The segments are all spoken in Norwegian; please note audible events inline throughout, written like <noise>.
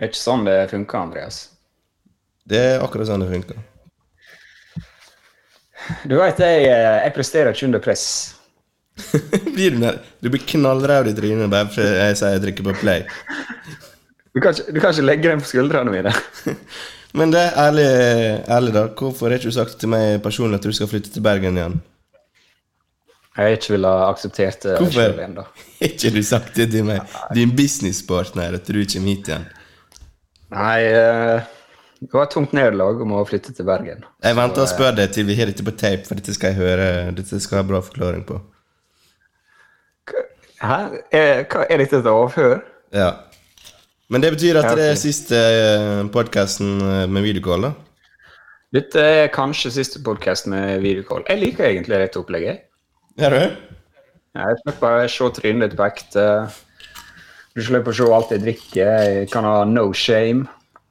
Det er ikke sånn det funker, Andreas. Det er akkurat sånn det funker. Du veit, jeg, jeg presterer ikke under press. <laughs> blir du, du blir knallrød i trynet bare fordi jeg sier jeg trykker på play. Du kan, ikke, du kan ikke legge den på skuldrene mine. <laughs> Men det ærlig, ærlig da. Hvorfor har du ikke sagt til meg personlig at du skal flytte til Bergen igjen? Jeg har ikke ville akseptert det Hvorfor? selv ennå. <laughs> Har ikke du sagt det til meg? Din businesspartner at du kommer hit igjen? Nei, eh, det var et tungt nederlag om å flytte til Bergen. Jeg venter og spør deg til vi har dette på tape, for dette skal jeg høre. Dette skal jeg ha bra forklaring på. Hæ? Er, er dette et avhør? Ja. Men det betyr at det er siste podkasten med videocall, da? Dette er kanskje siste podkast med videocall. Jeg liker egentlig dette opplegget. Gjør du? Jeg slipper bare se trynet ditt på ekte. Du slipper å se alt jeg drikker. Jeg kan ha no shame.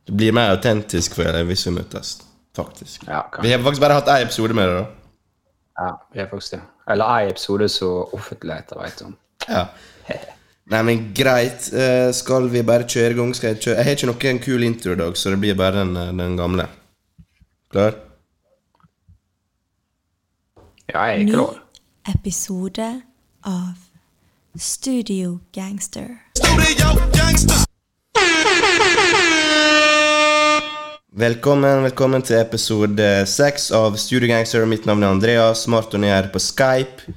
Det blir mer autentisk for deg hvis vi møtes. Faktisk. Ja, Vi har faktisk bare hatt én episode med det, da. ja vi har faktisk det. Eller én episode som offentligheten vet om. Ja. Nei, men greit. Eh, Skal vi bare kjøre i gang? Skal jeg kjøre? Jeg har ikke noen kul intro i dag, så det blir bare den, eh, den gamle. Klar? Ja, jeg er klar. Ny episode av Studio Gangster. Velkommen velkommen til episode seks av Studio Gangster. Mitt navn er Andreas. Marton er her på Skype.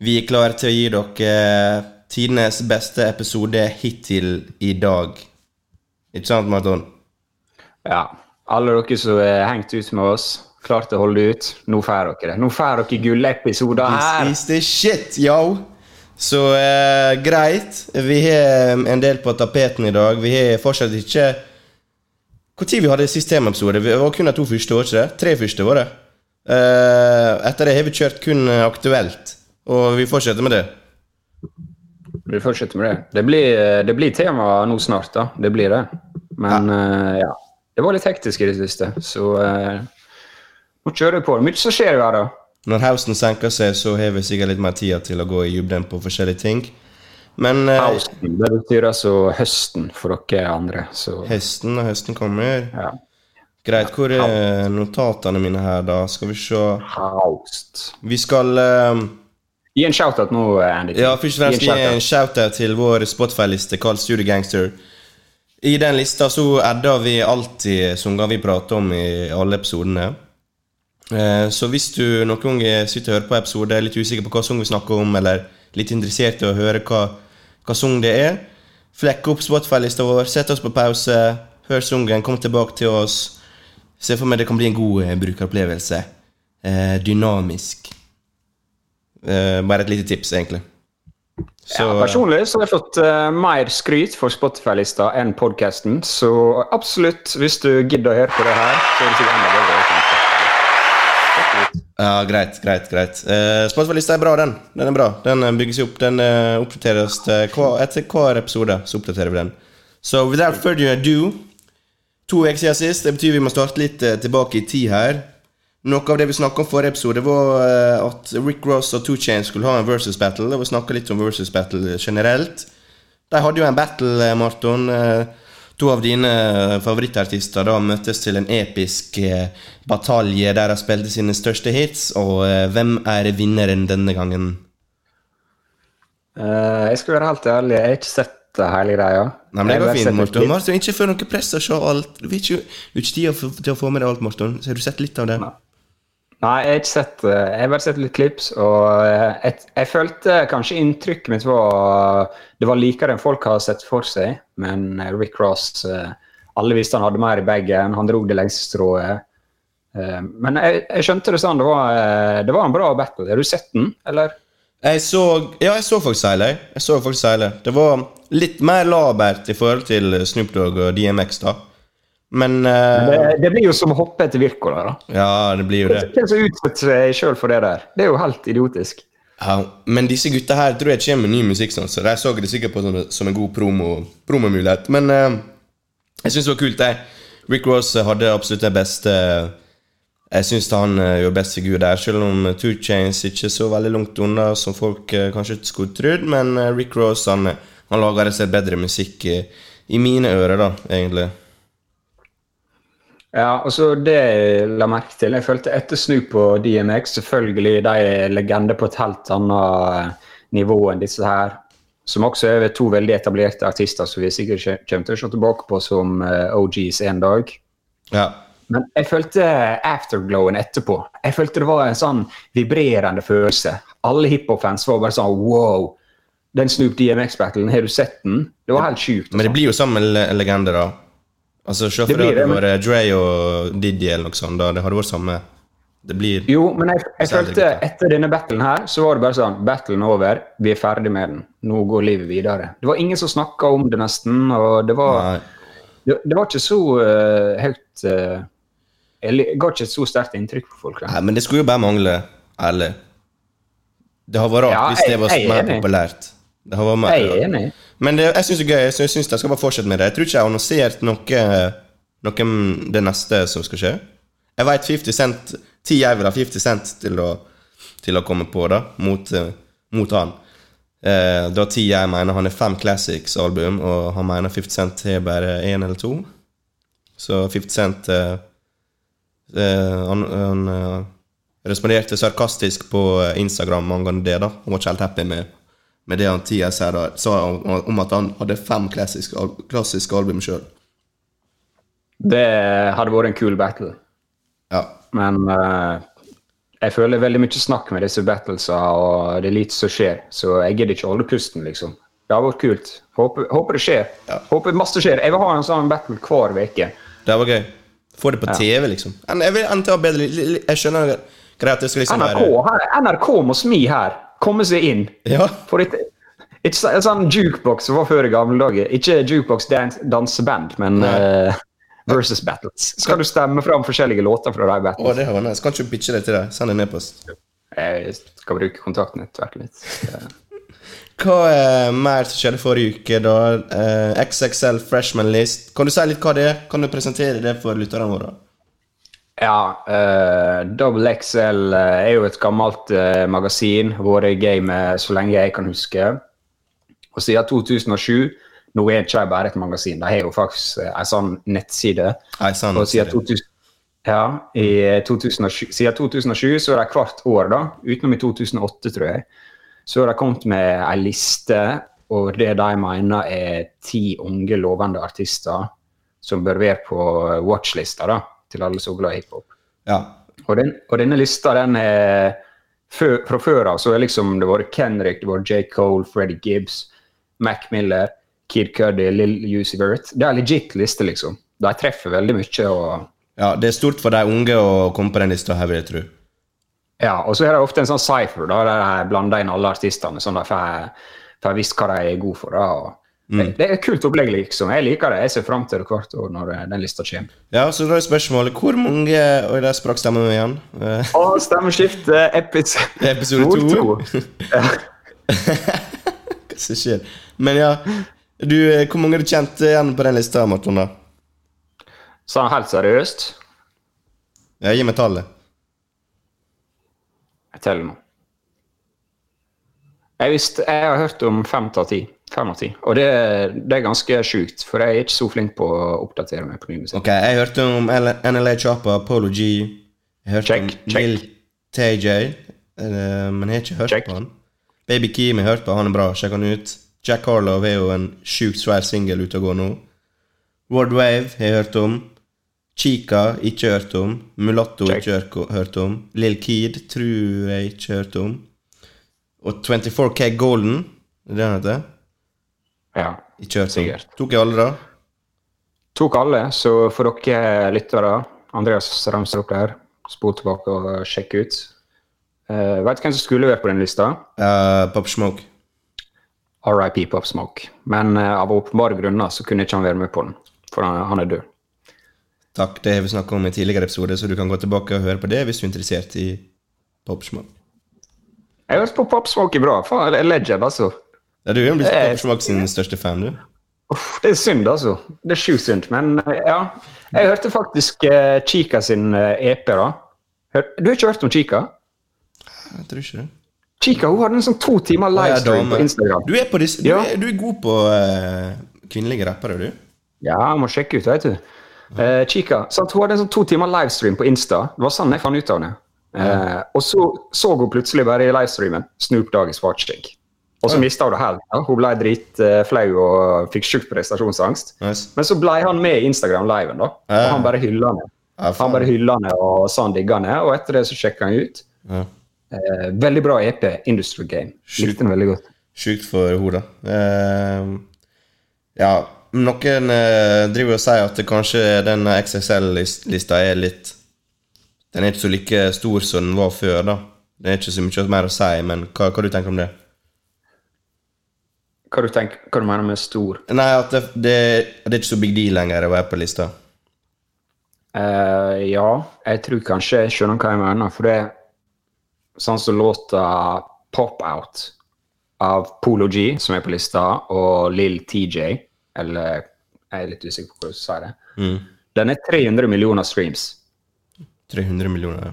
Vi er klare til å gi dere tidenes beste episode hittil i dag. Ikke sant, Marton? Ja. Alle dere som er hengt ut med oss, klart å holde ut. Nå får dere det. Nå får dere gullepisoder her. This is the shit, yo! Så eh, greit. Vi har en del på tapeten i dag. Vi har fortsatt ikke Når vi hadde sist temaepisode? Det var kun de to første, var ikke det? Tre første, var det. Eh, etter det har vi kjørt kun eh, aktuelt. Og vi fortsetter med det. Vi fortsetter med det. Det blir, det blir tema nå snart, da. Det blir det. Men eh, ja. Det var litt hektisk i det siste, så eh, nå kjører vi på. Mye som skjer her, da. Når hausten senker seg, så har vi sikkert litt mer tid til å gå i dybden på forskjellige ting. Men eh, Høsten, det betyr altså høsten for dere andre. Så høsten og høsten kommer. ja. Greit, hvor er notatene mine her, da? Skal vi se Haust. Vi skal eh, Gi en shout-out nå, Andy. Ja, først og fremst Gi en shout-out. til vår Spotify-liste kalt Studio Gangster. I den lista så adder vi alltid sanger vi prater om i alle episodene. Eh, Så hvis du noen gang sitter og hører på episode, er litt usikker på hva sang vi snakker om, eller litt interessert i å høre hva, hva sang det er, flekk opp Spotify-lista vår, sett oss på pause, hør sangen, kom tilbake til oss. Se for meg det kan bli en god eh, brukeropplevelse. Eh, dynamisk. Bare et lite tips, egentlig. Så, ja, personlig så har jeg fått uh, mer skryt for Spotify-lista enn podkasten, så absolutt, hvis du gidder å høre på det her, så er det sikkert enda bedre. Ja, greit, greit, greit. Uh, Spotify-lista er bra, den. Den er bra. Den eh, bygges opp. Den uh, oppdateres uh, etter hver episode. Så oppdaterer vi den. Så without further ado To uker siden sist. Det betyr vi må starte litt uh, tilbake i tid her. Noe av det vi snakka om forrige episode, var eh, at Rick Ross og Two Chains skulle ha en versus battle. Det var snakka litt om versus battle generelt. De hadde jo en battle, eh, Marton. Eh, To av dine eh, favorittartister da møttes til en episk eh, batalje der de spilte sine største hits. Og eh, hvem er vinneren denne gangen? Uh, jeg skal være helt ærlig, jeg har ikke sett hele greia. Nei, men Det går fint, Morten. klipp. Ikke føl noe press å se alt. Du har ikke, ikke tid til å få med deg alt, Morten. Så har du sett litt av det? Nei. Nei, jeg har ikke sett. Jeg har bare sett litt klips, og eh, jeg, jeg følte kanskje inntrykket mitt var Det var likere enn folk har sett for seg, men eh, Rick Ross eh, Alle visste han hadde mer i bagen, han dro det lengste strået. Eh, Men jeg, jeg skjønte det sånn, det var, eh, det var en bra battle. Har du sett den, eller? Jeg så Ja, jeg så folk seile. Jeg så folk seile. Det var litt mer labert i forhold til Snoop Dogg og DMX, da. Men uh, Det, det blir jo som å hoppe etter Wirkola, da. Ja, det blir jo det. Hvem som utsetter seg sjøl for det der? Det er jo helt idiotisk. Ja, men disse gutta her tror jeg kommer med ny musikk sånn, så de så det sikkert på som, som en god promo, promomulighet. Men uh, jeg syns det var kult. Jeg. Rick Ross hadde absolutt det beste Jeg syns han eh, gjorde best figur der, selv om Two Chains ikke så veldig langt unna som folk eh, kanskje skulle trodd. Men Rick Ross han, han lager seg bedre musikk i mine ører, da, egentlig. Ja, og så det jeg la merke til Jeg følte etter Snoop på DMX Selvfølgelig de er legender på et helt annet eh, nivå enn disse her. Som også er to veldig etablerte artister som vi sikkert kommer til å se tilbake på som eh, OGs en dag. Ja. Men jeg følte afterglowen etterpå. Jeg følte det var en sånn vibrerende følelse. Alle hiphop-fans var bare sånn wow. Den Snoop DMX-battlen, har du sett den? Det var helt sjukt. Men det blir jo sammen le legender, da. Altså, det det, var Dre og Diddy eller noe sånt. da. Det hadde vært samme. Det blir Jo, men jeg, jeg følte etter denne battlen her, så var det bare sånn Battlen er over, vi er ferdig med den. Nå går livet videre. Det var ingen som snakka om det, nesten. Og det var, det, det var ikke så uh, høyt uh, Jeg ga ikke et så sterkt inntrykk på folk. Da. Nei, men det skulle jo bare mangle, ærlig. Det har vært rart Ja, hvis det var er mer populært. Det har vært mer, Jeg er enig. Men det, jeg syns det er gøy. Jeg synes de skal bare fortsette med det. Jeg tror ikke jeg har annonsert noe, noe det neste som skal skje. Jeg vet 50 Cent Ti jeg vil ha 50 Cent til å, til å komme på, da, mot, eh, mot han. Eh, da Ti jeg mener han er fem classics-album, og han mener 50 Cent har bare én eller to. Så 50 Cent eh, eh, Han, han eh, responderte sarkastisk på Instagram angående det. da Han var ikke helt happy med, med det han Tia sa, sa om, om at han hadde fem klassiske, klassiske album sjøl. Det hadde vært en kul battle. Ja. Men uh, jeg føler veldig mye snakk med disse battlesa, og det er lite som skjer. Så jeg gidder ikke holde pusten, liksom. Det har vært kult. Håper, håper det skjer. Ja. Håper masse skjer. Jeg vil ha en sånn battle hver uke. Det var gøy. Få det på TV, liksom. Jeg vil NTA bedre Jeg skjønner greit det skal liksom NRK, være her, NRK må smi her. Komme seg inn. Ja. For ikke en sånn jukebox som var før i gamle dager. Ikke jukebox dans, danseband, men eh, versus battles. Skal du stemme fram forskjellige låter fra de Å, battles? det var nice. Kan ikke du deg det til deg? Send en e-post. Jeg skal bruke kontaktnettverket mitt. <laughs> Hva eh, mer som skjedde forrige uke, da? Eh, XXL Freshman List. Kan du si litt hva det er? Kan du presentere det for lytterne våre? Ja, uh, Double XL eh, er jo et gammelt uh, magasin. Vært i gamet så lenge jeg kan huske. Og siden 2007 Nå er ikke de bare et magasin, de har jo faktisk uh, en sånn nettside. Ei, sånn Og siden 2000, ja, i 2007, siden 2007 så er det hvert år, da, utenom i 2008, tror jeg, så har de kommet med ei liste, og det de mener er ti unge, lovende artister som bør være på watchlista da, til alle som er glad i hiphop. Ja. Og, den, og denne lista den er før, fra før av så er liksom det vært Kendrick, det var J. Cole, Freddie Gibbs, Mac Miller, Kid Cuddy, Lill Uzi Vert. Det er legit liste, liksom. De treffer veldig mye. og ja. Det er stort for de unge å komme på den lista her, vil jeg tro. Ja, og så er det ofte en sånn cypher da, der de blander inn alle artistene, sånn de får visst hva de er gode for. da, og det, det er et kult opplegg, liksom. Jeg liker det. Jeg ser fram til det hvert år når eh, den lista kommer. Ja, så da er spørsmålet hvor mange Oi, der sprakk stemmen min igjen. Å, stemmeskift. stemmeskifte episode, <laughs> Episode to. <laughs> Hva som skjer? Men ja, du, eh, hvor mange du kjent igjen på den lista, Marton, da? Sånn helt seriøst. Ja, Gi meg tallet. Jeg teller nå. Jeg, visste, jeg har hørt om fem av ti. Fem av ti. Og det, det er ganske sjukt, for jeg er ikke så flink på å oppdatere meg på ny musikk. Ok, Jeg hørte om NLA Chopper, Polo G. Jeg hørte Check, om. Lil TJ, eh, men jeg har ikke hørt Check. på han. Baby Keem jeg har hørt på, han er bra. Sjekk han ut. Jack Harlow er jo en sjukt svær singel ute og går nå. World Wave har jeg hørt om. Chica ikke hørt om. Mulatto Check. ikke hørt- om. Lill Keed tror jeg ikke hørt om. Og 24K Golden, er det han heter? Ja. Sikkert. Tok jeg alle, da? Tok alle, så for dere lyttere Andreas ramser opp der. Spol tilbake og sjekk ut. Uh, vet du hvem som skulle vært på den lista? Uh, Pop Smoke. RIP Pop Smoke. Men uh, av åpenbare grunner så kunne ikke han være med på den, for han, han er død. Takk, det har vi snakket om i tidligere episode, så du kan gå tilbake og høre på det hvis du er interessert i Pop Smoke. Jeg har hørt på Pop Smoke i bra. Faen, legend, altså. Ja, du er blitt Eh, Pop sin største fan, du. Uff, det er synd, altså. Det er sjukt synd. Men eh, ja. Jeg hørte faktisk uh, Chica sin uh, EP, da. Hør, du har ikke hørt om Chica? Jeg tror ikke det. Chica hun hadde en sånn to timer ja, livestream på Instagram. Du er, på disse, du, er, du er god på uh, kvinnelige rappere, du? Ja, jeg må sjekke ut, vet du. Uh, Chica, sant? Hun hadde en sånn to timer livestream på Insta. Det var sånn jeg fant ut av det. Eh, og så så hun plutselig bare i livestreamen Snoop Dogg is watching. Og så mista hun helt. Ja. Hun ble dritflau og fikk sjukt prestasjonsangst. Nice. Men så ble han med i Instagram-liven, da. Og han bare hylla henne. Han bare hylla henne og sa han digga henne, og etter det så sjekka han ut. Ja. Eh, veldig bra EP, Industrial Game. Sjukt. Likte den veldig godt. Sjukt for henne, da. Eh, ja, noen eh, driver og sier at kanskje den XXL-lista er litt Den er ikke så like stor som den var før, da. Det er ikke så mye mer å si, men hva, hva du tenker om det? Hva du tenker, hva du mener med stor? Nei, at det, det, det er ikke så big deal lenger å være på lista. Uh, ja, jeg tror kanskje jeg skjønner hva jeg mener. For det er sånn som låta Pop Out av Polo G, som er på lista, og Lill TJ, eller jeg er litt usikker på hvordan du sier det. Mm. Den er 300 millioner streams 300 millioner, ja.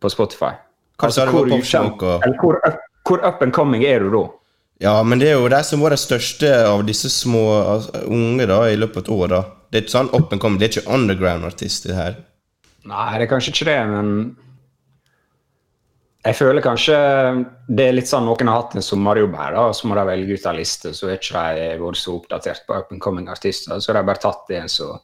på Spotify. Hva sa du hvor ukjent- og- hvor, up, hvor up and coming er du da? Ja, men det er jo de som var de største av disse små altså, unge da, i løpet av et år. da. Det er ikke sånn up and coming, det er ikke underground-artist, det her. Nei, det er kanskje ikke det, men jeg føler kanskje det er litt sånn noen har hatt en sommerjobb her, da, og så må de velge ut en liste, så er ikke de vært så oppdatert på up and coming artister, så har de bare tatt en som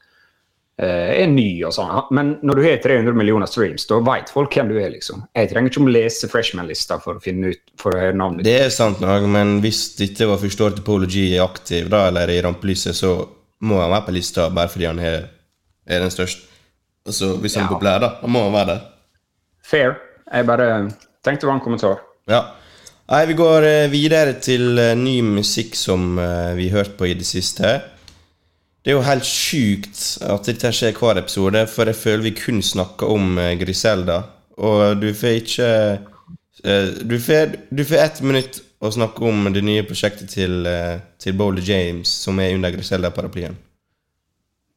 er ny og sånn. Men når du har 300 millioner streams, da vet folk hvem du er, liksom. Jeg trenger ikke å lese freshman-lista for å finne ut, for å høre navnet ditt. Det er sant nok, men hvis dette var første året til Polo G er aktiv, da, eller i rampelyset, så må han være på lista bare fordi han er, er den største. Altså, hvis han er Ja. populær, da, da må han være der. Fair. Jeg bare tenkte det var en kommentar. Ja. Nei, vi går eh, videre til eh, ny musikk som eh, vi har hørt på i det siste. Det er jo helt sjukt at dette skjer hver episode, for jeg føler vi kun snakker om eh, Griselda. Og du får ikke eh, Du får, du får ett minutt å snakke om det nye prosjektet til, eh, til Boulder James, som er under Griselda-paraplyen.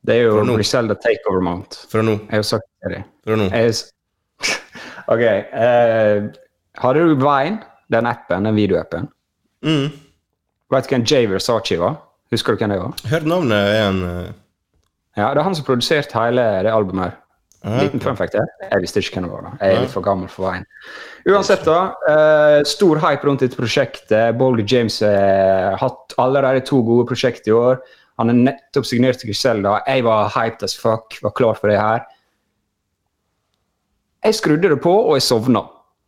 Det er jo Griselda Takeover Mount. Fra nå. Jeg har sagt det. Fra nå. Jeg <laughs> ok. Uh, har du Vine, den appen, den videoappen? Mm. Vet du hvem Jay Versace var? Husker du hvem det var? Hørt navnet igjen. eh. Ja, Det er han som produserte hele det albumet. her. Ah, Liten fun fact her. Jeg visste ikke hvem det var. da. Jeg er litt for gammel for veien. Uansett, da. Eh, stor hype rundt dette prosjektet. Boldy James har hatt allerede to gode prosjekt i år. Han er nettopp signert til Griselda. Jeg var hyped as fuck, var klar for det her. Jeg skrudde det på, og jeg sovna.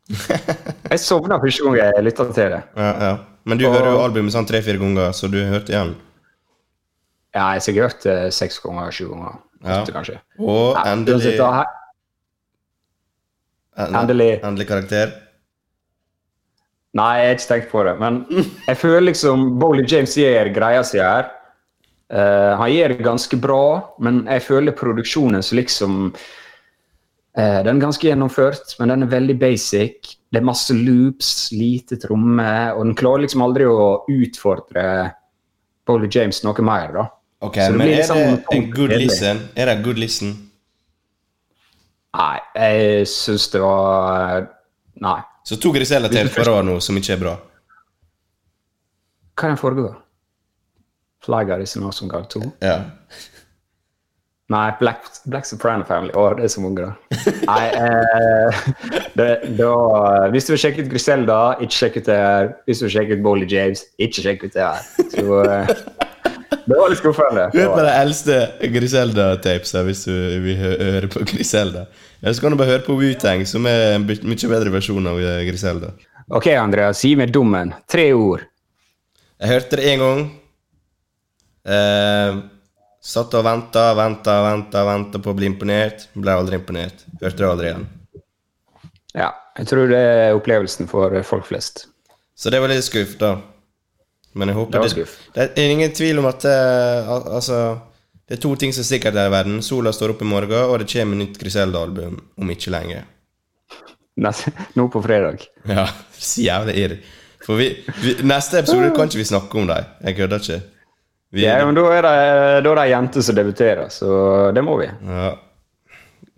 <laughs> Jeg sovna første gang jeg lytta til det. Ja, ja. Men du Og- hører jo albumet sånn tre-fire ganger, så du hørte igjen. Ja, jeg sikkert det seks ganger, sju ganger. Ja. Åtte, kanskje. Og Ja, endelig endelig. Endelig karakter. Nei, jeg har ikke tenkt på det. Men <laughs> jeg føler liksom Bowley James gjør greia si her. Uh, han gjør det ganske bra, men jeg føler produksjonen som liksom uh, Den er ganske gjennomført, men den er veldig basic. Det er masse loops, lite tromme, og den klarer liksom aldri å utfordre Bowley James noe mer. da. Ok, men er liksom det en good kjedelig. listen? Er det good listen? Nei, jeg syns det var Nei. Så to Griselda til på rad nå som ikke er bra. Hva er den forrige? da? Flagger is an Awesome God 2? Ja. Nei, Black, Black Soprano Family. Å, det er så mange, da. Nei, eh, det, da Hvis du vil sjekke ut Griselda, ikke sjekk ut det her. Hvis du vil sjekke ut Bolly James, ikke sjekk ut det her. Så eh, Det var litt skuffende. Du er på de eldste Griselda-tapesa hvis du vil høre på Griselda. Eller så kan du bare høre på Wu-Tang, som er en mye bedre versjon av eh, Griselda. Ok, Andreas, gi meg dommen. Tre ord. Jeg hørte det én gang. Eh, satt og venta, venta, venta, venta på å bli imponert. Ble aldri imponert. Hørte det aldri igjen. Ja, jeg tror det er opplevelsen for folk flest. Så det var litt skuff, da. Men jeg håper Det det, er ingen tvil om at eh, altså, Det er to ting som er sikkert her i verden. Sola står opp i morgen, og det kommer nytt Griselda-album om ikke lenge. Nå på fredag. Ja, <laughs> så jævlig irr. For vi, vi, neste episode kan ikke vi snakke om dem. Jeg kødder ikke. Vi, Ja, men da er det ei jente som debuterer, så det må vi. ja,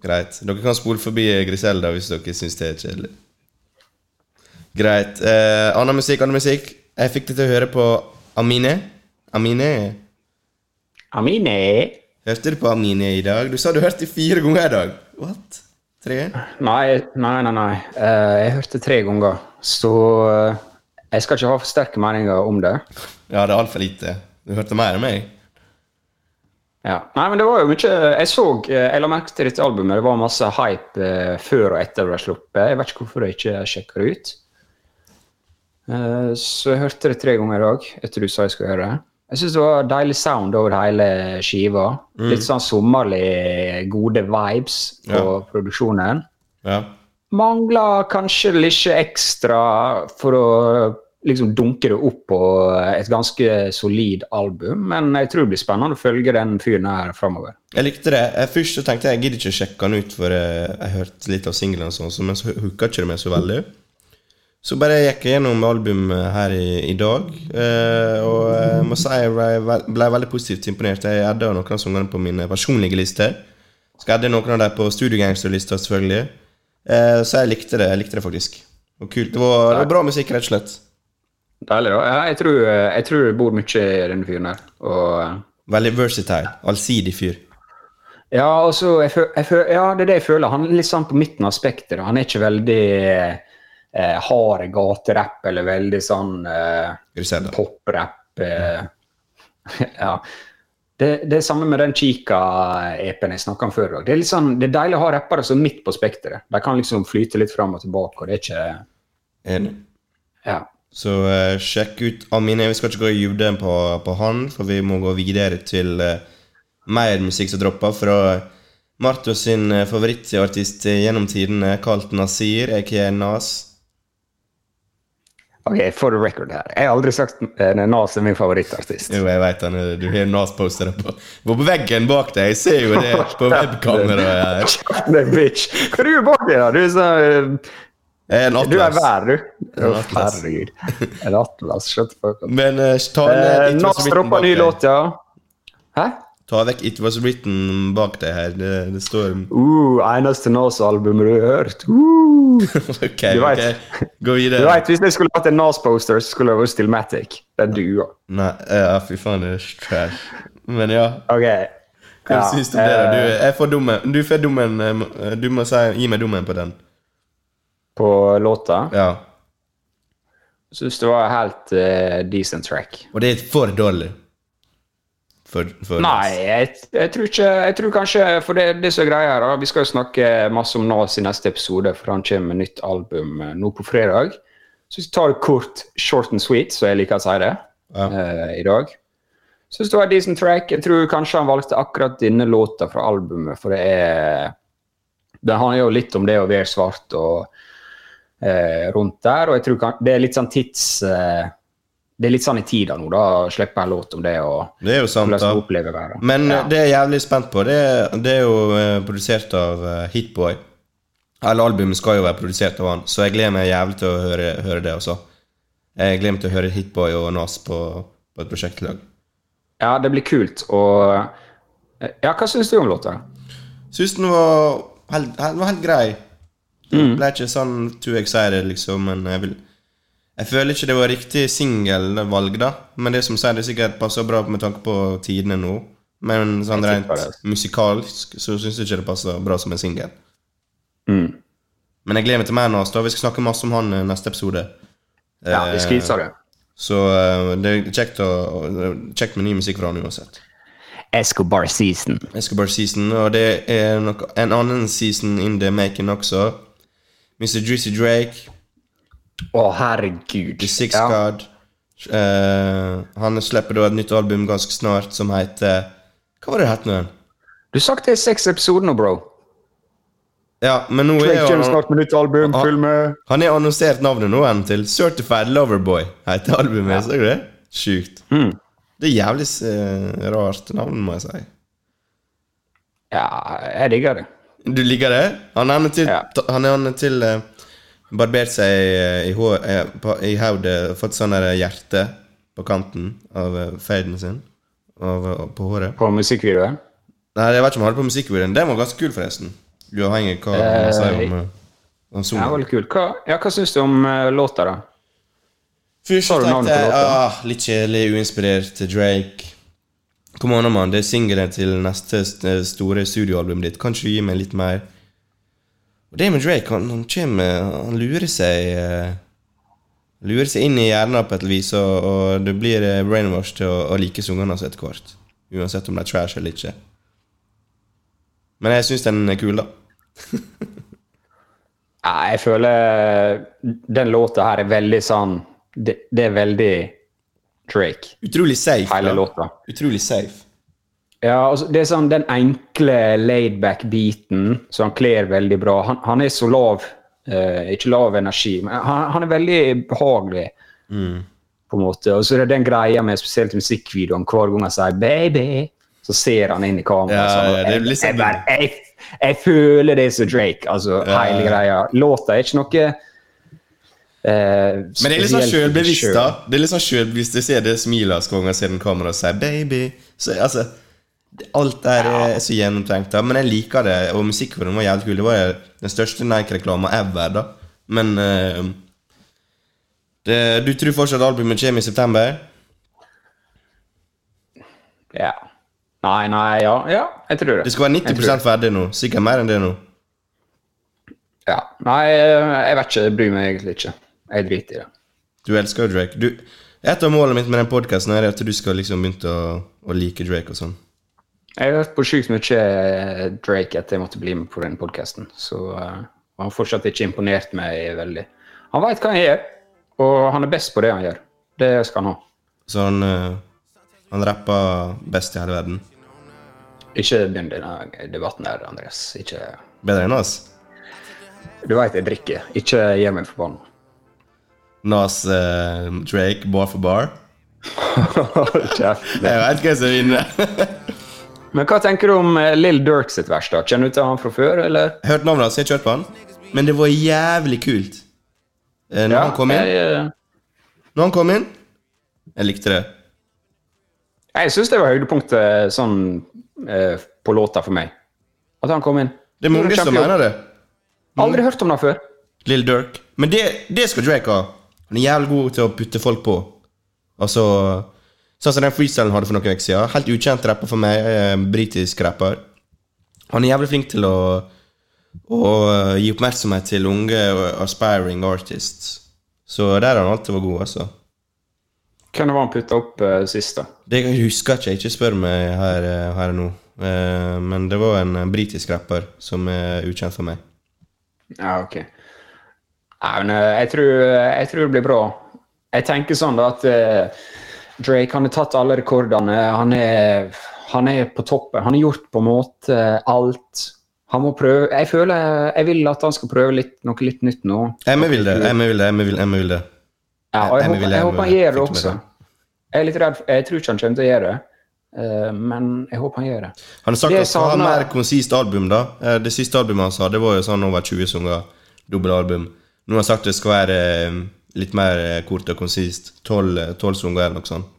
greit. Dere kan spole forbi Griselda hvis dere syns det er kjedelig. Greit. Eh, annen musikk, annen musikk. Jeg fikk det til å høre på Amine. Amine. Amine. Hørte du på Amine i dag? Du sa du hørte fire ganger i dag. What? Tre? Nei, nei, nei. nei. Uh, jeg hørte tre ganger. Så uh, jeg skal ikke ha for sterke meninger om det. Ja, det er altfor lite. Du hørte mer enn meg. Ja. Nei, men det var jo mye Jeg så eh, Jeg la merke til dette albumet. Det var masse hype før og etter det ble sluppet. Jeg vet ikke hvorfor jeg ikke sjekka det ut. Eh, så jeg hørte det tre ganger i dag etter du sa jeg skulle høre det. Jeg syns det var deilig sound over hele skiva. Litt sånn sommerlig gode vibes på Ja. produksjonen. Ja. Mangla kanskje litt ekstra for å liksom dunke det opp på et ganske solid album, men jeg tror det blir spennende å følge den fyren her framover. Jeg likte det. Jeg, først så tenkte jeg jeg gidder ikke å sjekke den ut, for jeg, jeg hørte litt av singelen, og sånn, men så hooka ikke det meg så veldig. Så bare gikk jeg gjennom albumet her i, i dag, eh, og jeg må si jeg ble, ble veldig positivt imponert. Jeg adda noen av sangene på mine personlige lister. Skal adde noen av dem på Studiogangster-lista, selvfølgelig. Eh, så jeg likte det. Jeg likte det faktisk. Og kult. Det var, det var bra musikk, rett og slett. Deilig, da. Jeg, tror, jeg tror det bor mye i denne fyren her. Og, Veldig versatile. Allsidig fyr. ja, altså, jeg føl, jeg føl, ja, det er det jeg føler. Han er litt sånn på midten av spekteret. Han er ikke veldig eh, hard gaterapp eller veldig sånn eh, poprapp. Eh, <laughs> ja. Det, det er samme med den Chica-EP-en jeg snakka om før. også. Det er, sånn, det er deilig å ha rappere som midt på spekteret. De kan liksom flyte litt fram og tilbake, og det er ikke Enig. Ja. Så uh, sjekk ut Amine. Vi skal ikke gå i dybden på, på han, for vi må gå videre til uh, mer musikk som dropper fra Martos sin eh, favorittartist gjennom tidene, kalt Nasir, aka Nas. Ok, for the record her. Jeg har aldri sagt eh, Nas er min favorittartist. Jo, jeg vet han, er- du har Nas-posteret på, på veggen bak deg. Jeg ser jo det på webkameraet. Det <laughs> er. Hva er du bak der? da? Du er sånn en en Du er atlas. vær, du. En atlas. herregud. En atlas. Shut the fuck up. Men eh, ta en Nas droppa ny låt, ja. Hæ? Ta vekk It Was Written bak deg her. Det, det står Uh, eneste Nas-albumet du har hørt. Uh. <laughs> Ok, Du vet. ok. Gå videre. Du vet, Hvis jeg skulle hatt en Nas-poster, så skulle det vært Stillmatic. Den dua. Nei, ja, fy faen, det er trash. Men ja. Ok. Hva Ja, syns du om det? da? Du, eh, jeg får dummen. Du får dummen eh, Du må si, gi meg dummen på den. På låta. Ja. Syns det var helt uh, decent track. Og det er for dårlig. For, for Nei, jeg, jeg tror ikke Jeg tror kanskje For det, det som er greia her, vi skal jo snakke masse om Nas i neste episode, for han kommer med nytt album eh, nå på fredag. Så vi tar det kort, short and sweet, så jeg liker å si det, Ja. uh, i dag. Syns det var en decent track. Jeg tror kanskje han valgte akkurat denne låta fra albumet, for det er Det handler jo litt om det å være svart og uh, rundt der, og jeg tror det er litt sånn tids... Eh, det er litt sånn i tida nå, da, slippe en låt om det og Det er jo sant, da. Men Ja. eh, det jeg er jævlig spent på, det, er- det er jo eh, produsert av uh, Hitboy. Eller albumet skal jo være produsert av han, så jeg gleder meg jævlig til å høre, høre det også. Jeg gleder meg til å høre Hitboy og Nas på, på et prosjekt i lag. Ja, det blir kult. Og Ja, hva syns du om låta? Syns den var helt, helt, helt grei. Mm. Ble ikke sånn too excited, liksom, men jeg vil Jeg føler ikke det var riktig singelvalg, da. Men det som sier det sikkert passer bra med tanke på tidene nå. Men sånn rent musikalsk så syns jeg ikke det passer bra som en singel. Mm. Men jeg gleder meg til mer nå. Vi skal snakke masse om han i neste episode. Ja, vi Eh, skviser det. Så eh, det er kjekt, å, å- kjekt med ny musikk fra han uansett. Escobar Season. Escobar season, og det er nok en annen season in the making også. Mr. Juicy Drake, Å, herregud. Six Ja. God. Uh, han slipper da et nytt album ganske snart som heter Hva var det det het nå igjen? Du har sagt det i seks episoder nå, bro. Ja, men nå er jo snart med nytt album. Ah. Følg med. han er annonsert navnet nå igjen til Certified Loverboy, heter albumet. Så du det? Sjukt. Mm. Det er jævlig uh, rart navn, må jeg si. Ja, jeg digger det. Du liker det? Han er til, Ja. han er til eh, Barbert seg i, hår, eh, i hodet, fått sånn hjerte på kanten av eh, faden sin. Av, eh, på håret. På musikkvideoen. Nei, jeg vet ikke om han hadde på musikkvideoen. Den var ganske kul, forresten. Uavhengig av hva Eh, man sier om, om om Ja, solen. veldig kult. Hva, ja, hva syns du om uh, låta, da? Først tenkte jeg ah, litt kjedelig, uinspirert Drake. Kom an, mann. Det er singelen til neste st- store studioalbumet ditt. Kan ikke du gi meg litt mer Og det med Drake, han, han kommer Han lurer seg uh, Lurer seg inn i hjernen på et vis, og, og du blir eh, brainwashed til å, å like sangene hans etter hvert. Uansett om de er trash eller ikke. Men jeg syns den er kul, da. <laughs> Nei, jeg føler den låta her er veldig sånn Det, det er veldig Drake, Utrolig safe. hele da. låta. Utrolig safe. Ja, altså, det er sånn den enkle laidback-biten som han kler veldig bra. Han, han er så lav eh, Ikke lav energi, men han, han er veldig behagelig. på en måte. Og så er det den greia med spesielt musikkvideoen hver gang han sier 'baby', så ser han inn i kameraet. Ja, sånn, ja, jeg, sånn- jeg, jeg, jeg føler det som Drake. Altså, Ja, hele greia. Låta er ikke noe eh, Men det er litt sånn sjølbevisst, da. Det er litt sånn selvbevisst Jeg ser det smilet hans hver gang jeg ser den kameraet og sier 'baby'. Så altså Alt der er så gjennomtenkt, da. Men jeg liker det, og musikkvideoen var jævlig kul. Det var den største Nike-reklama ever, da. Men uh, det, Du tror fortsatt albumet kommer i september? Ja. Nei, nei, ja, ja, jeg tror det. Det skal være Jeg tror 90 ferdig nå. Sikkert mer enn det nå. Ja. Nei, jeg vet ikke. Jeg bryr meg egentlig ikke. Jeg driter i det. Du elsker jo Drake. Du, et av målene mitt med den podkasten er at du skal liksom begynne å, å like Drake og sånn. Jeg har hørt på sjukt mye Drake etter jeg måtte bli med på den podkasten, så uh, han har fortsatt ikke imponert meg veldig. Han veit hva han gjør, og han er best på det han gjør. Det skal han ha. Så han, eh, han rapper best i hele verden. Ikke begynn denne debatten der, Andreas. Ikke Bedre enn oss. Du veit jeg drikker. Ikke gjør meg forbanna. Nas uh, Drake, bar for bar. <laughs> Kjeft. Jeg vet hvem som vinner. <laughs> Men hva tenker du om eh, Lill Dirk sitt vers? da? Kjenner du til han fra før, eller? Jeg hørte navnet hans, har kjørt på han. Men det var jævlig kult. når når han kom inn. jeg, eh, Når han kom inn Jeg likte det. jeg syns det var høydepunktet sånn eh, på låta for meg. At han kom inn. Det er mange som mener det. Aldri hørt om det før. Lill Dirk. Men det, det skal Drake ha. Han er jævlig god til å putte folk på. Altså Sånn som den freestylen hadde for noen uker siden. Helt ukjent rapper for meg. eh, Britisk rapper. Han er jævlig flink til å, å eh, gi oppmerksomhet til unge aspiring artists. Så der har han alltid vært god, altså. Hvem var han putta opp uh, sist, da? Det husker jeg ikke, ikke spør meg her, eh, her nå. Eh, men det var en eh, britisk rapper som er ukjent for meg. Ja, ok. Nei, men eh, jeg tror, jeg tror det blir bra. Jeg tenker sånn da at eh, Drake han har tatt alle rekordene. Han er, han er på toppen. Han har gjort på en måte alt. Han må prøve Jeg føler Jeg vil at han skal prøve litt, noe litt nytt nå. Emme vil det, emme vil det, emme vil, Emma vil det. Ja, og jeg, håper, jeg håper han gjør det også. Jeg er litt redd Jeg tror ikke han kommer til å gjøre det, eh, men jeg håper han gjør det. Han har sagt at han skal ha mer konsist album. da Eh, Det siste albumet han sa, det var jo sånn over 20 sanger. Dobbeltalbum. Nå har han sagt det skal være eh, litt mer eh, kort og konsist. 12 sanger eller noe sånt.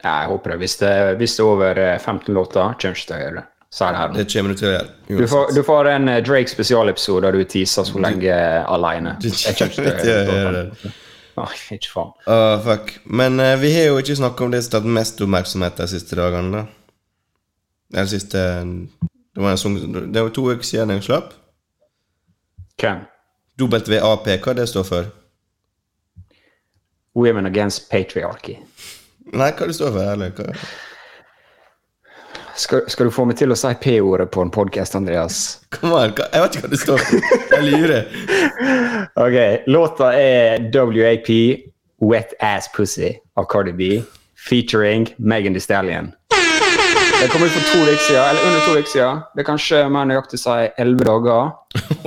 Jeg håper det. Hvis det, hvis det er over eh, 15 låter, kommer ikke til å gjøre det. Så det kommer du til å gjøre. Du får, du får en eh, Drake spesialepisode der du teaser så lenge alene. Du kommer ikke til å gjøre det. <laughs> Ikke faen. Fuck. Men uh, vi har jo ikke snakka om det som har tatt mest oppmerksomhet de siste dagene. da Eller siste Det var en song, Det var to uker siden den slapp. Hvem? WAP, hva det står for? Women Against Patriarchy. Nei, hva det står for? Eller hva? Skal, skal du få meg til å si P-ordet på en podkast, Andreas? Kom an. Jeg vet ikke hva det står for. Jeg lurer. <laughs> Ok, låta er WAP, Wet Ass Pussy av Cardi B, featuring Megan Thee Stallion. Det kom ut for to uker siden, eller under to uker siden. Det er kanskje mer nøyaktig si elleve dager.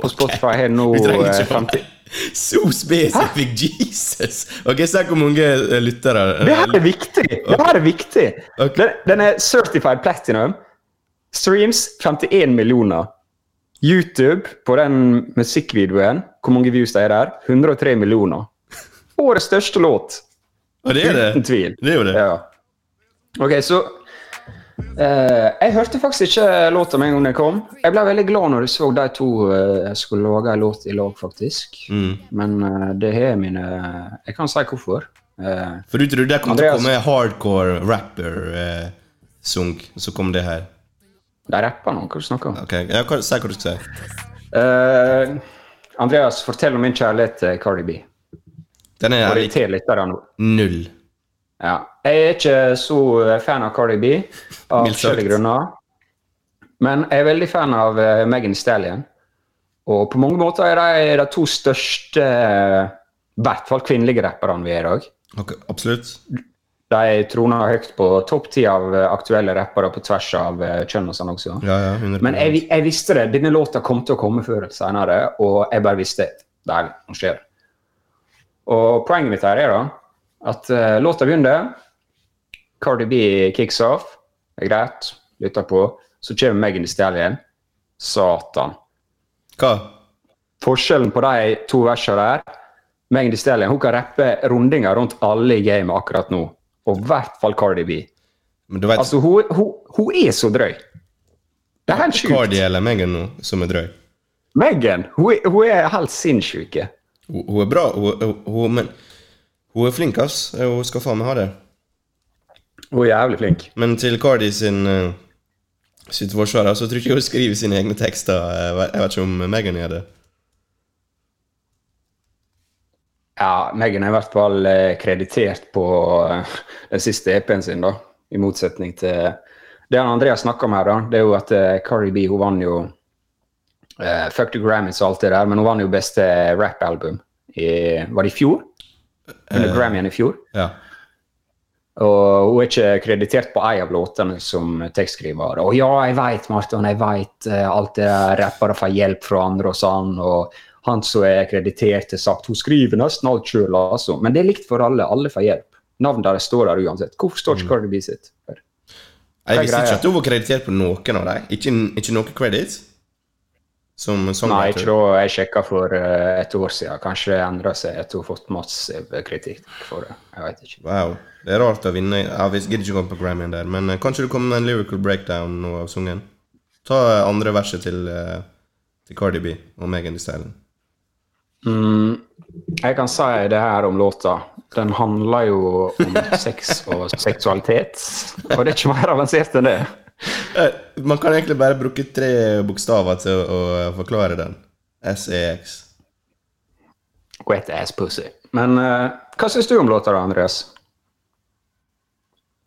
På <laughs> Spotify har det nå Vi trenger eh, ikke 50 Så spesifikk! Jesus! Ok, Se hvor mange lyttere Det her er viktig! Det her er viktig. Okay. Den, den er certified platinum. Streams 51 millioner. YouTube på den musikkvideoen, hvor mange views det er der? 103 millioner. Årets største låt. Og det er det? Uten tvil. Det er jo det. Ja. Ok, så eh, Jeg hørte faktisk ikke låta med en gang den kom. Jeg ble veldig glad når jeg så de to uh, skulle lage en låt i lag, faktisk. Mm. Men uh, det har mine Jeg kan si hvorfor. For du trodde det kom til å komme hardcore rapper eh, sung, så kom det her. De rapper nå, hva du snakker om? Ok, ja, hva, Si hva du skal si. Andreas, fortell om min kjærlighet til Cardi B. Den er jeg nå. null. Ja. Jeg er ikke så fan av Cardi B, av forskjellige grunner. Men jeg er veldig fan av uh, Megan Stallion. Og på mange måter er de de to største, eh, i hvert fall kvinnelige rapperne vi er i dag. Okay, absolutt. De troner høyt på topp ti av eh, aktuelle rappere på tvers av kjønn og sånn også. Ja, ja, Men jeg, jeg visste det. Denne låta kom til å komme før eller senere, og jeg bare visste det. nå skjer det. Og poenget mitt her er da at uh, låta begynner. Cardi B kicks off. Det er greit. Lytter på. Så kommer Megan Thee Stallion. Satan. Hva? Forskjellen på de to versene der Megan Thee Stallion hun kan rappe rundinger rundt alle i gamet akkurat nå. Og i hvert fall Cardi B. Men du vet Altså, hun, hun, hun er så drøy. Det er helt sjukt. Cardi eller Megan nå, som er drøy? Megan hun, hun er helt sinnssyk. Hun, er bra, hun, men hun er flink, ass. Hun skal faen meg ha det. Hun er jævlig flink. Men til Cardi sin uh, sitt forsvar, så tror jeg ikke hun skriver sine egne tekster. Jeg vet, ikke om Megan gjør det. Ja, Megan er i hvert fall eh, kreditert på eh, den siste EP-en sin, da. I motsetning til det han Andreas snakka om her, da. Det er jo at eh, Cardi B hun vant jo uh, Fuck the Grammys og alt det der, men hun vant jo beste rap-album i Var det i fjor? Under Eh. Grammyen i fjor. Ja. Og hun er ikke kreditert på ei av låtene som tekstskriver. Og ja, jeg veit, Marton, jeg veit uh, alt det der rappere får hjelp fra andre og sånn. Og han som er kreditert, har sagt hun skriver nesten alt sjøl, altså. Men det er likt for alle. Alle får hjelp. Navnet deres står der uansett. Hvorfor står ikke Cardi B sitt? Jeg visste ikke at hun var kreditert på noen av dem. Ikke, ikke noe credit. Som Nei, jeg tror jeg sjekka for eh, et år siden. Kanskje det endra seg etter å har fått massiv kritikk for det. Jeg vet ikke. Wow. Det er rart å vinne. Jeg gidder ikke gå på Grammyen der, men eh, kanskje det kommer med en lyrical breakdown nå av sungen? Ta eh, andre verset til, til Cardi B og Megan Thee Stallion. Mm, jeg kan si det her om låta. Den handler jo om <laughs> sex og seksualitet. Og det er ikke mer avansert enn det. Eh, Man kan egentlig bare bruke tre bokstaver til å, å forklare den. SEX. Wet ass pussy. Men uh, hva syns du om låta, da, Andreas?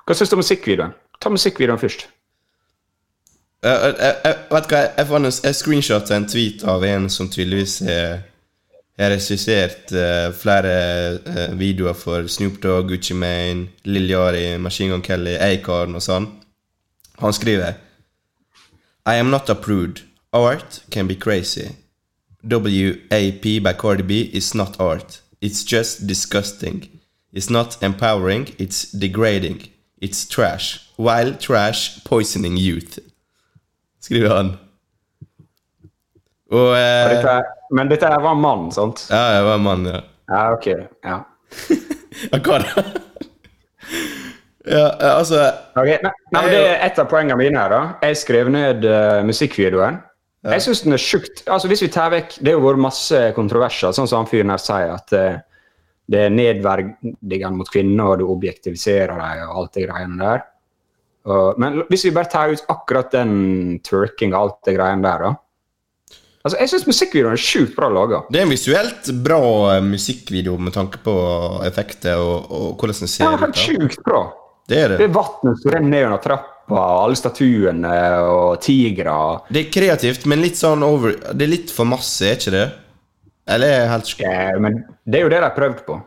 Hva syns du om musikkvideoen? Ta musikkvideoen først. Vet du hva, jeg fant en screenshot av en tweet av en som tydeligvis har har regissert uh, flere uh, videoer for Snoop Dogg, Gucci Mane, Lil Yari, Machine Gun Kelly, Acorn og sånn. Han skriver I am not a prude. Art can be crazy. WAP by Cardi B is not art. It's just disgusting. It's not empowering, it's degrading. It's trash. While trash poisoning youth. Skriver han. Og eh, Dette, men dette var en mann, sant? Ja, jeg var en mann, ja. Ja, ok. Ja. <laughs> Da? Ja, altså okay, nei, nei, men Det er et av poengene mine her. da. Jeg skrev ned uh, musikkvideoen. Jeg synes den er sjukt altså Hvis vi tar vekk Det har vært masse kontroverser, sånn som han fyren her sier, at uh, det er nedverdigende mot kvinner, og du objektiviserer dem og alt det greiene der. Og, men hvis vi bare tar ut akkurat den twerking og alt det greiene der, da Altså, Jeg syns musikkvideoen er sjukt bra laga. Det er en visuelt bra eh, musikkvideo med tanke på effekter og, og hvordan den ser Ja, ut. helt sjukt bra. Det er Det det. er vannet som renner ned under trappa, alle statuene og tigre. Det er kreativt, men litt sånn over Det er litt for masse, er ikke det? Eller er jeg helt sk- Eh, Men det er jo det de har prøvd på.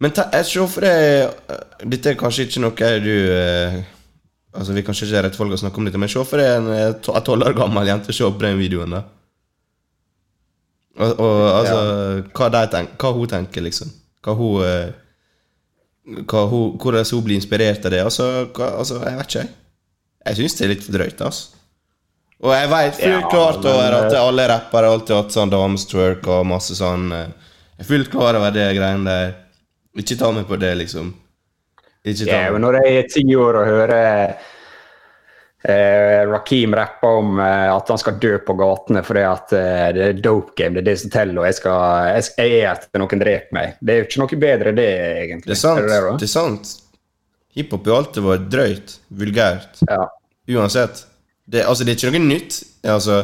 Men ta, jeg ser for deg eh, Dette er kanskje ikke noe du eh, Altså, Vi kanskje ikke er rett folk å snakke om dette, men se for deg en eh, tolv år gammel jente se på den videoen. da Og, og altså hva, de tenk, hva hun tenker, liksom. Hva hun eh, hva hun, Hvordan hun blir inspirert av det. Altså, hva, altså jeg vet ikke, jeg. Jeg syns det er litt for drøyt, altså. Og jeg veit fullt Ja, klart over at eh, alle rappere alltid har hatt sånn damestwerk og masse sånn eh, Jeg er fullt klar over det greiene der. Ikke ta meg på det, liksom. Ikke ta Ja, men når jeg er ti år og hører eh, Rakim rappe om eh, at han skal dø på gatene fordi at eh, det er dope game, det er det som teller, og jeg, skal, jeg, skal, jeg er etter noen dreper meg Det er jo ikke noe bedre det, egentlig. Det er sant. det, da? Det er sant. Hiphop har alltid vært drøyt, vulgært, Ja. uansett. Det, altså, det er ikke noe nytt. Altså,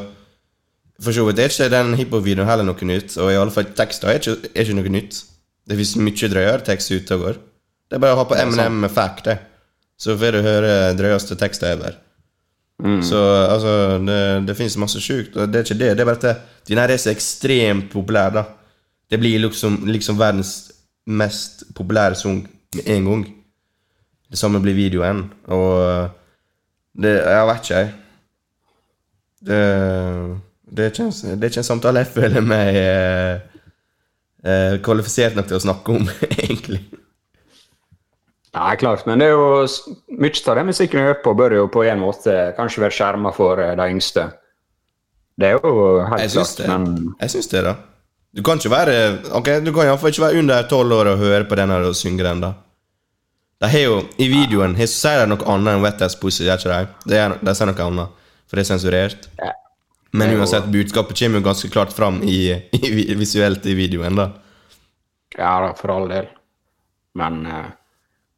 for så vidt er ikke den hiphop-videoen heller noe nytt, og i alle fall tekster er ikke, er ikke noe nytt. Det fins mye drøyere tekst ute og går. Det er bare å ha på MNM med fact, det. Så får du høre drøyeste tekster ever. Så altså, det, det fins masse sjukt, det er ikke det. Det er bare at den her er så ekstremt populær, da. Det blir liksom, liksom verdens mest populære sang med en gang. Det samme blir videoen, og det Jeg vet ikke, jeg. Det, det, er ikke en, det er ikke en samtale jeg føler meg eh, eh, kvalifisert nok til å snakke om, <laughs> egentlig. Nei, klart, men det er jo mye av den musikken jeg hører på, bør jo på en måte kanskje være skjerma for eh, de yngste. Det er jo helt Jeg klart, det. men Jeg syns det, da. Du kan ikke være Ok, du kan iallfall ikke være under tolv år og høre på den her og synge den, da. De har jo, I videoen så sier de noe annet enn Wet Ass Pussy, gjør ikke de? De, er, sier noe annet, for det er sensurert. Ja. Men uansett, budskapet kommer jo ganske klart fram i, i, visuelt i videoen, da. Ja da, for all del. Men eh,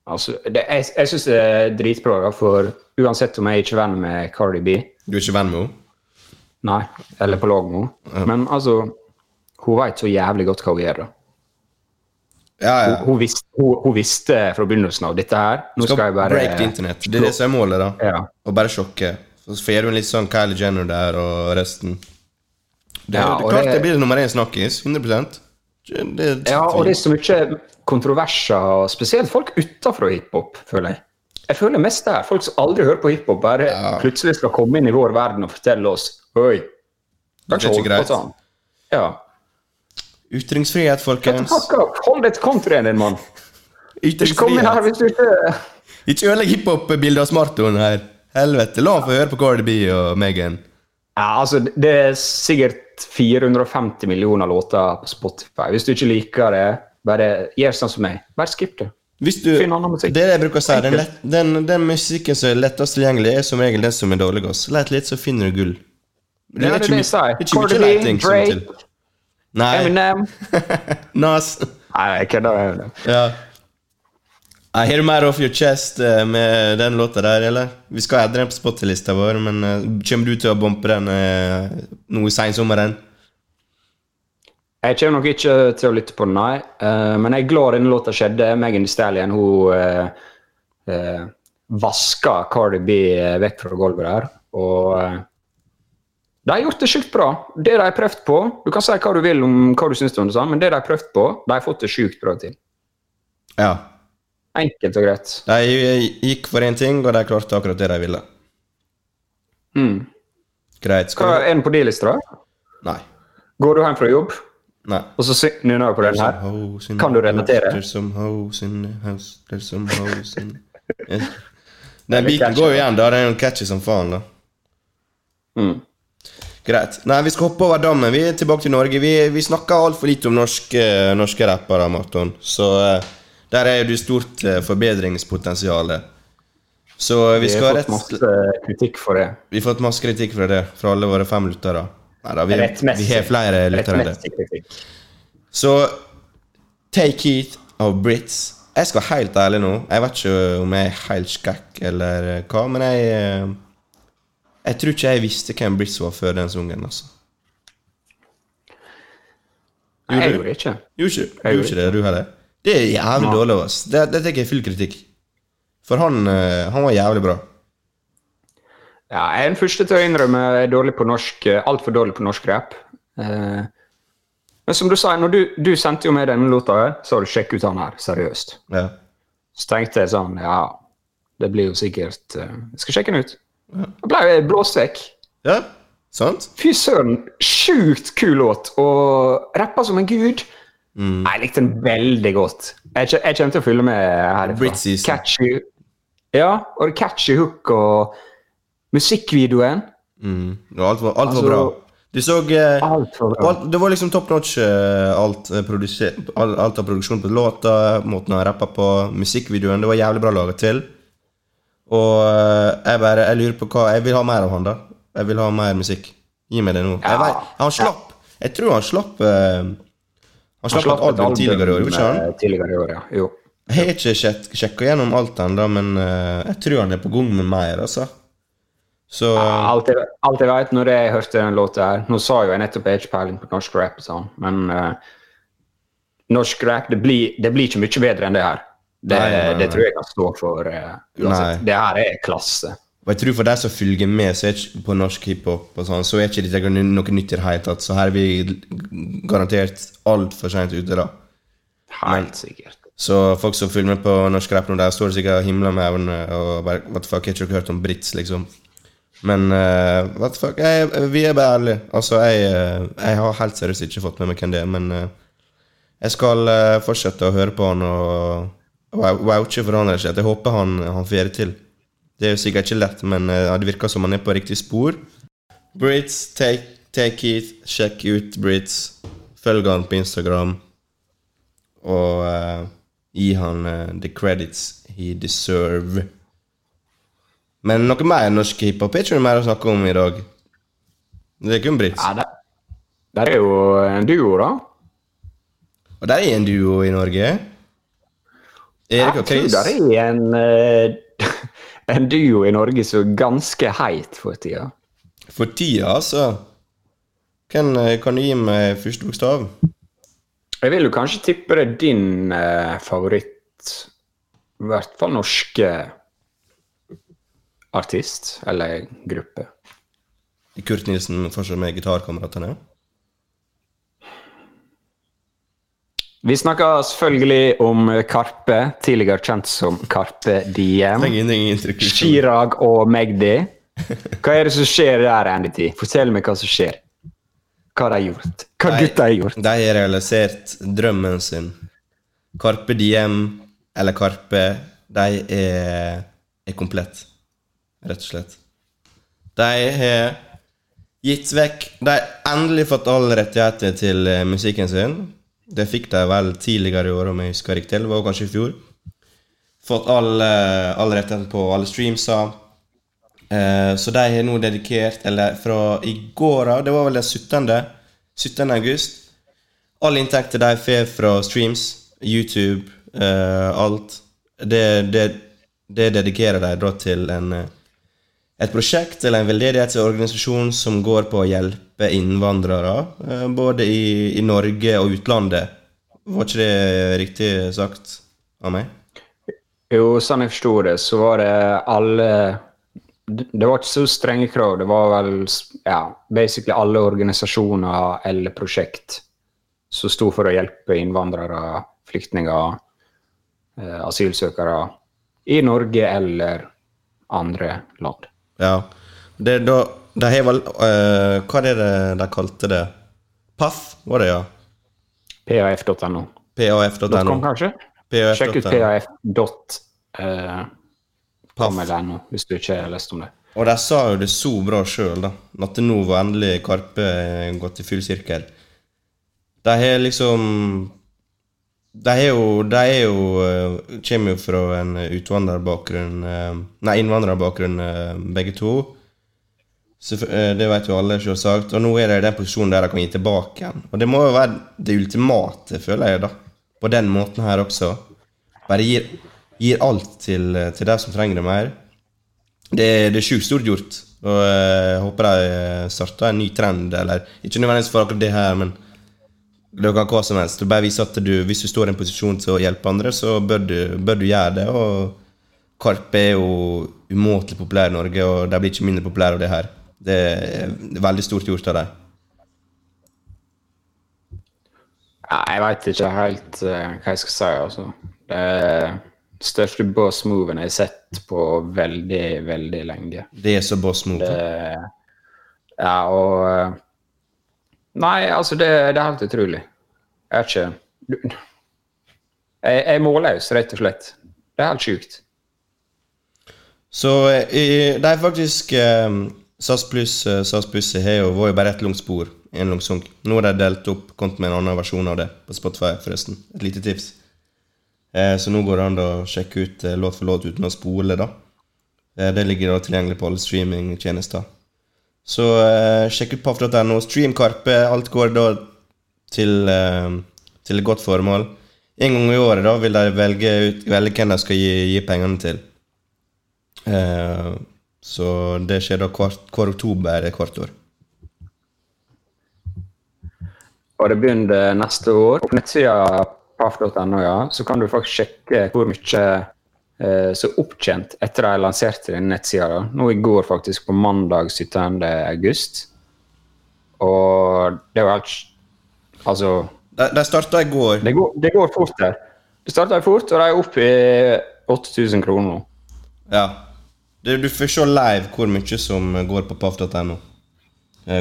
altså det, Jeg, jeg syns det er dritbra, da, for uansett om jeg er ikke venn med Cardi B Du er ikke venn med henne? Nei, eller på lag med henne, men altså Hun veit så jævlig godt hva hun gjør. da. Ja, ja. Hun, hun, visste, hun, hun visste fra begynnelsen av dette her. Nå skal, jeg bare break the internet. Det er det som er målet, da. Ja. Og bare sjokke. Så får du en litt sånn Kylie Jenner der og resten. Det, Ja, det klart det- det blir nummer én snakkis. 100 det, det, Ja, og det er så mye kontroverser, spesielt folk utenfor hiphop, føler jeg. Jeg føler mest der. Folk som aldri hører på hiphop, bare Ja. plutselig skal komme inn i vår verden og fortelle oss Oi, Det er ikke holde på sånn. Ja. Ytringsfrihet, folkens. Hold deg til countryen din, mann! Ytringsfrihet. ikke Ikke ødelegg hiphop-bildet av Smartoen her. Helvete. La ham få høre på Cardi B og Megan. Ja, altså, det er sikkert 450 millioner låter på Spotify. Hvis du ikke liker det, bare gjør sånn som meg. Bare skipp det. Du, Finn annen musikk. Det jeg bruker å si, den, lett, den, den musikken som er lettest tilgjengelig, er som regel den som er dårligst. Let litt, så finner du gull. Det er det jeg er ikke det som må til. Drake, Nei. Eminem <laughs> Nas. Nei, jeg kødder. Ja. Nei, Har du mer off your chest eh, med den låta der, eller? Vi skal adde den på Spotify-lista vår, men eh, kommer du til å bompe den eh, nå i seinsommeren? Jeg kommer nok ikke til å lytte på den, nei. Eh, men jeg er glad denne låta skjedde. Megan Thee Stallion hun uh, uh, vaska Cardi B eh, vekk fra gulvet der. Og eh, de har gjort det sjukt bra. Det de har prøvd på Du kan si hva du vil om hva du syns om det, men det de har prøvd på, de har fått det sjukt bra til. Ja. Enkelt og greit. De gikk for én ting, og de klarte akkurat det de ville. Mm. Greit. Hva Er den på din liste, da? Nei. Går du hjem fra jobb, Nei. og så nynner du på den her? Kan du relatere? house, There's some hoes in the house, there's some hoes in yeah. Den biten går jo igjen, da. Den er jo catchy som faen, da. Mm. Greit. Nei, vi skal hoppe over dammen. Vi er tilbake til Norge. Vi, vi snakker altfor lite om norske, norske rappere, Marton. Så eh, der er det stort eh, forbedringspotensial. Så vi Vi skal har rett fått masse kritikk for det. Vi har fått masse kritikk for det, fra alle våre fem lyttere. Neida, vi, vi har flere lyttere enn det. Så Take It av Brits. Jeg skal være helt ærlig nå. Jeg vet ikke om jeg er helt skakk eller hva, men jeg eh, Jeg tror ikke jeg visste hvem Brits var før den sangen, altså. Nei, jeg gjorde det ikke. Gjorde ikke, gjorde ikke det, du heller? Det er jævlig ja. dårlig av oss. Det, det tar jeg full kritikk. For han, eh, han var jævlig bra. Ja, jeg er den første til å innrømme jeg er dårlig på norsk, eh, altfor dårlig på norsk rap. Eh, men som du sa, når du, du sendte jo med denne låta, så har du sjekket ut han her, seriøst. Ja. Så tenkte jeg sånn, ja, det blir jo sikkert Jeg skal sjekke den ut. Da ble jeg blåst vekk. ja, sant? Fy søren, sjukt kul låt, og rapper som en gud. Mm. Jeg likte den veldig godt. Jeg, jeg kommer til å følge med herfra. Catchy, ja, og catchy hook og musikkvideoen. Mm. Og alt var, alt Altså, bra. Du så eh, Alt var bra. alt, Det var liksom top notch, eh, alt, eh, alt, alt av produksjon på låta, måten han rappa på, musikkvideoen. Det var jævlig bra laga til. Og eh, jeg bare Jeg lurer på hva Jeg vil ha mer av han, da. Jeg vil ha mer musikk. Gi meg det nå. Ja. Jeg vet, han slapp Jeg tror han slapp eh, Han slapp et album tidligere i år, ikke han? eh, Tidligere i år, ja. Jo. Jeg har ikke sjek sjekka gjennom alt ennå, men eh, jeg tror han er på gang med mer, altså. Så Alt jeg, alt jeg vet når jeg hørte den låta her Nå sa jo jeg nettopp jeg har ikke peiling på norsk rap, sånn, men uh, norsk rap det blir, det blir ikke mye bedre enn det her. Det, Nei, nei, nei. det tror jeg kan stå for uh, Det her er klasse. Og jeg tror for deg som følger med så er ikke på norsk hiphop, og sånn, så er ikke dette noe nytt i det hele tatt. Så her er vi garantert altfor seint ute, da. Helt sikkert. Så folk som følger med på norsk rap nå, der står sikkert og himler med øynene og bare What the fuck, jeg har ikke hørt om Brits, liksom. Men uh, what the fuck, jeg, vi er bare ærlige. Altså, jeg, eh, jeg har helt seriøst ikke fått med meg hvem det er, men uh, jeg skal uh, fortsette å høre på han og, vouche for han, rett og slett. Jeg håper han, han får det til. Det er jo sikkert ikke lett, men eh, det virker som han er på riktig spor. Brits, take, take it, sjekk ut Brits. Følg han på Instagram. Og uh, gi han uh, the credits he deserve. Men noe mer norsk hiphop er ikke noe mer å snakke om i dag. Det er kun Brits. Ja, det, det er jo en duo, da. Og der er en duo i Norge. Erik og Jeg tror det er en, en duo i Norge som er ganske heit for tida. For tida, altså. Kan, eh, kan du gi meg første bokstav? Jeg vil jo kanskje tippe det er din eh, favoritt, i hvert fall norske artist, eller gruppe. Kurt Nilsen fortsatt med gitarkameratene? Vi snakker selvfølgelig om Karpe, tidligere kjent som Karpe Diem. Trenger. Chirag og Magdi. Hva er det som skjer der, Andy? Fortell meg hva som skjer. Hva har de gjort? Hva har gutta har gjort? De har realisert drømmen sin. Karpe Diem, eller Karpe, de er, er komplett. Rett og slett. De har gitt vekk De har endelig fått alle rettigheter til eh, musikken sin. Det fikk de vel tidligere i år, om jeg husker riktig. Det var kanskje i fjor. Fått alle, all rettigheter på alle streamser. Eh, så de har nå dedikert Eller fra i går av, det var vel den 17. 17. august. Alle inntekter de får fra streams, YouTube, eh, alt, det, det, det dedikerer de da til en, eh, et prosjekt eller en veldedighetsorganisasjon som går på å hjelpe innvandrere, eh, både i, i Norge og utlandet. Var ikke det riktig sagt av meg? Jo, sånn jeg forsto det, så var det alle Det var ikke så strenge krav. Det var vel ja, basically alle organisasjoner eller prosjekt som sto for å hjelpe innvandrere, flyktninger, eh, asylsøkere i Norge eller andre land. Ja. Det, da, de har vel uh, Hva er det de kalte det? PAF, var det, ja? PAF.no. PAF.no. Kom, kanskje? PAF. Sjekk ut paf.com PAF. eller no, hvis du ikke har lest om det. Og de sa jo det så bra sjøl, da. At nå var endelig Karpe gått i full sirkel. De har liksom De er jo, de er jo eh, Kommer jo fra en utvandrerbakgrunn eh, Nei, innvandrerbakgrunn, eh, begge to. Så, det vet jo alle, selvsagt. Og nå er de i den posisjonen der de kan gi tilbake igjen. Og det må jo være det ultimate, føler jeg, da. På den måten her også. Bare gir, gir alt til, til de som trenger det mer. Det, det er sjukt stort gjort. Og jeg håper de starter en ny trend, eller ikke nødvendigvis for akkurat det her, men det kan hva som helst. Bare viser at du, hvis du står i en posisjon til å hjelpe andre, så bør du, bør du gjøre det. Og Karpe er jo umåtelig populær i Norge, og de blir ikke mindre populære av det her. Det er veldig stort gjort av dem. Jeg veit ikke helt eh, hva jeg skal si, altså. Det er største boss-moven jeg har sett på veldig, veldig lenge. Det er så boss move. Det, ja, og eh, Nei, altså, det, det er helt utrolig. Jeg er ikke Jeg jeg er målløs, rett og slett. Det er helt sjukt. Så eh, det er faktisk eh, SAS Pluss eh, SAS Buss har jo, jo bare ett langt spor. En lang sang. Nå har de delt opp kommet med en annen versjon av det på Spotify, forresten. Et lite tips. Så nå går det an å sjekke ut låt for låt uten å spole, da. Det ligger da tilgjengelig på alle streamingtjenester. Så eh, sjekk ut paff.no. Stream Karpe. Alt går da til, eh, til et godt formål. En gang i året da vil de velge, velge hvem de skal gi, gi pengene til. Eh, så det skjer da hvert, hver oktober hvert år. Og det begynner neste år. På nettsida paff.no ja, så kan du faktisk sjekke hvor mye som er opptjent etter de lanserte den nettsida. Nå i går, faktisk, på mandag 17. august. Og det jo helt Altså, De, de starta i går. det går, det går fort der. Det starta fort, og de er oppe i 8000 kroner nå. Ja. Du, du får se live hvor mye som går på paff.no.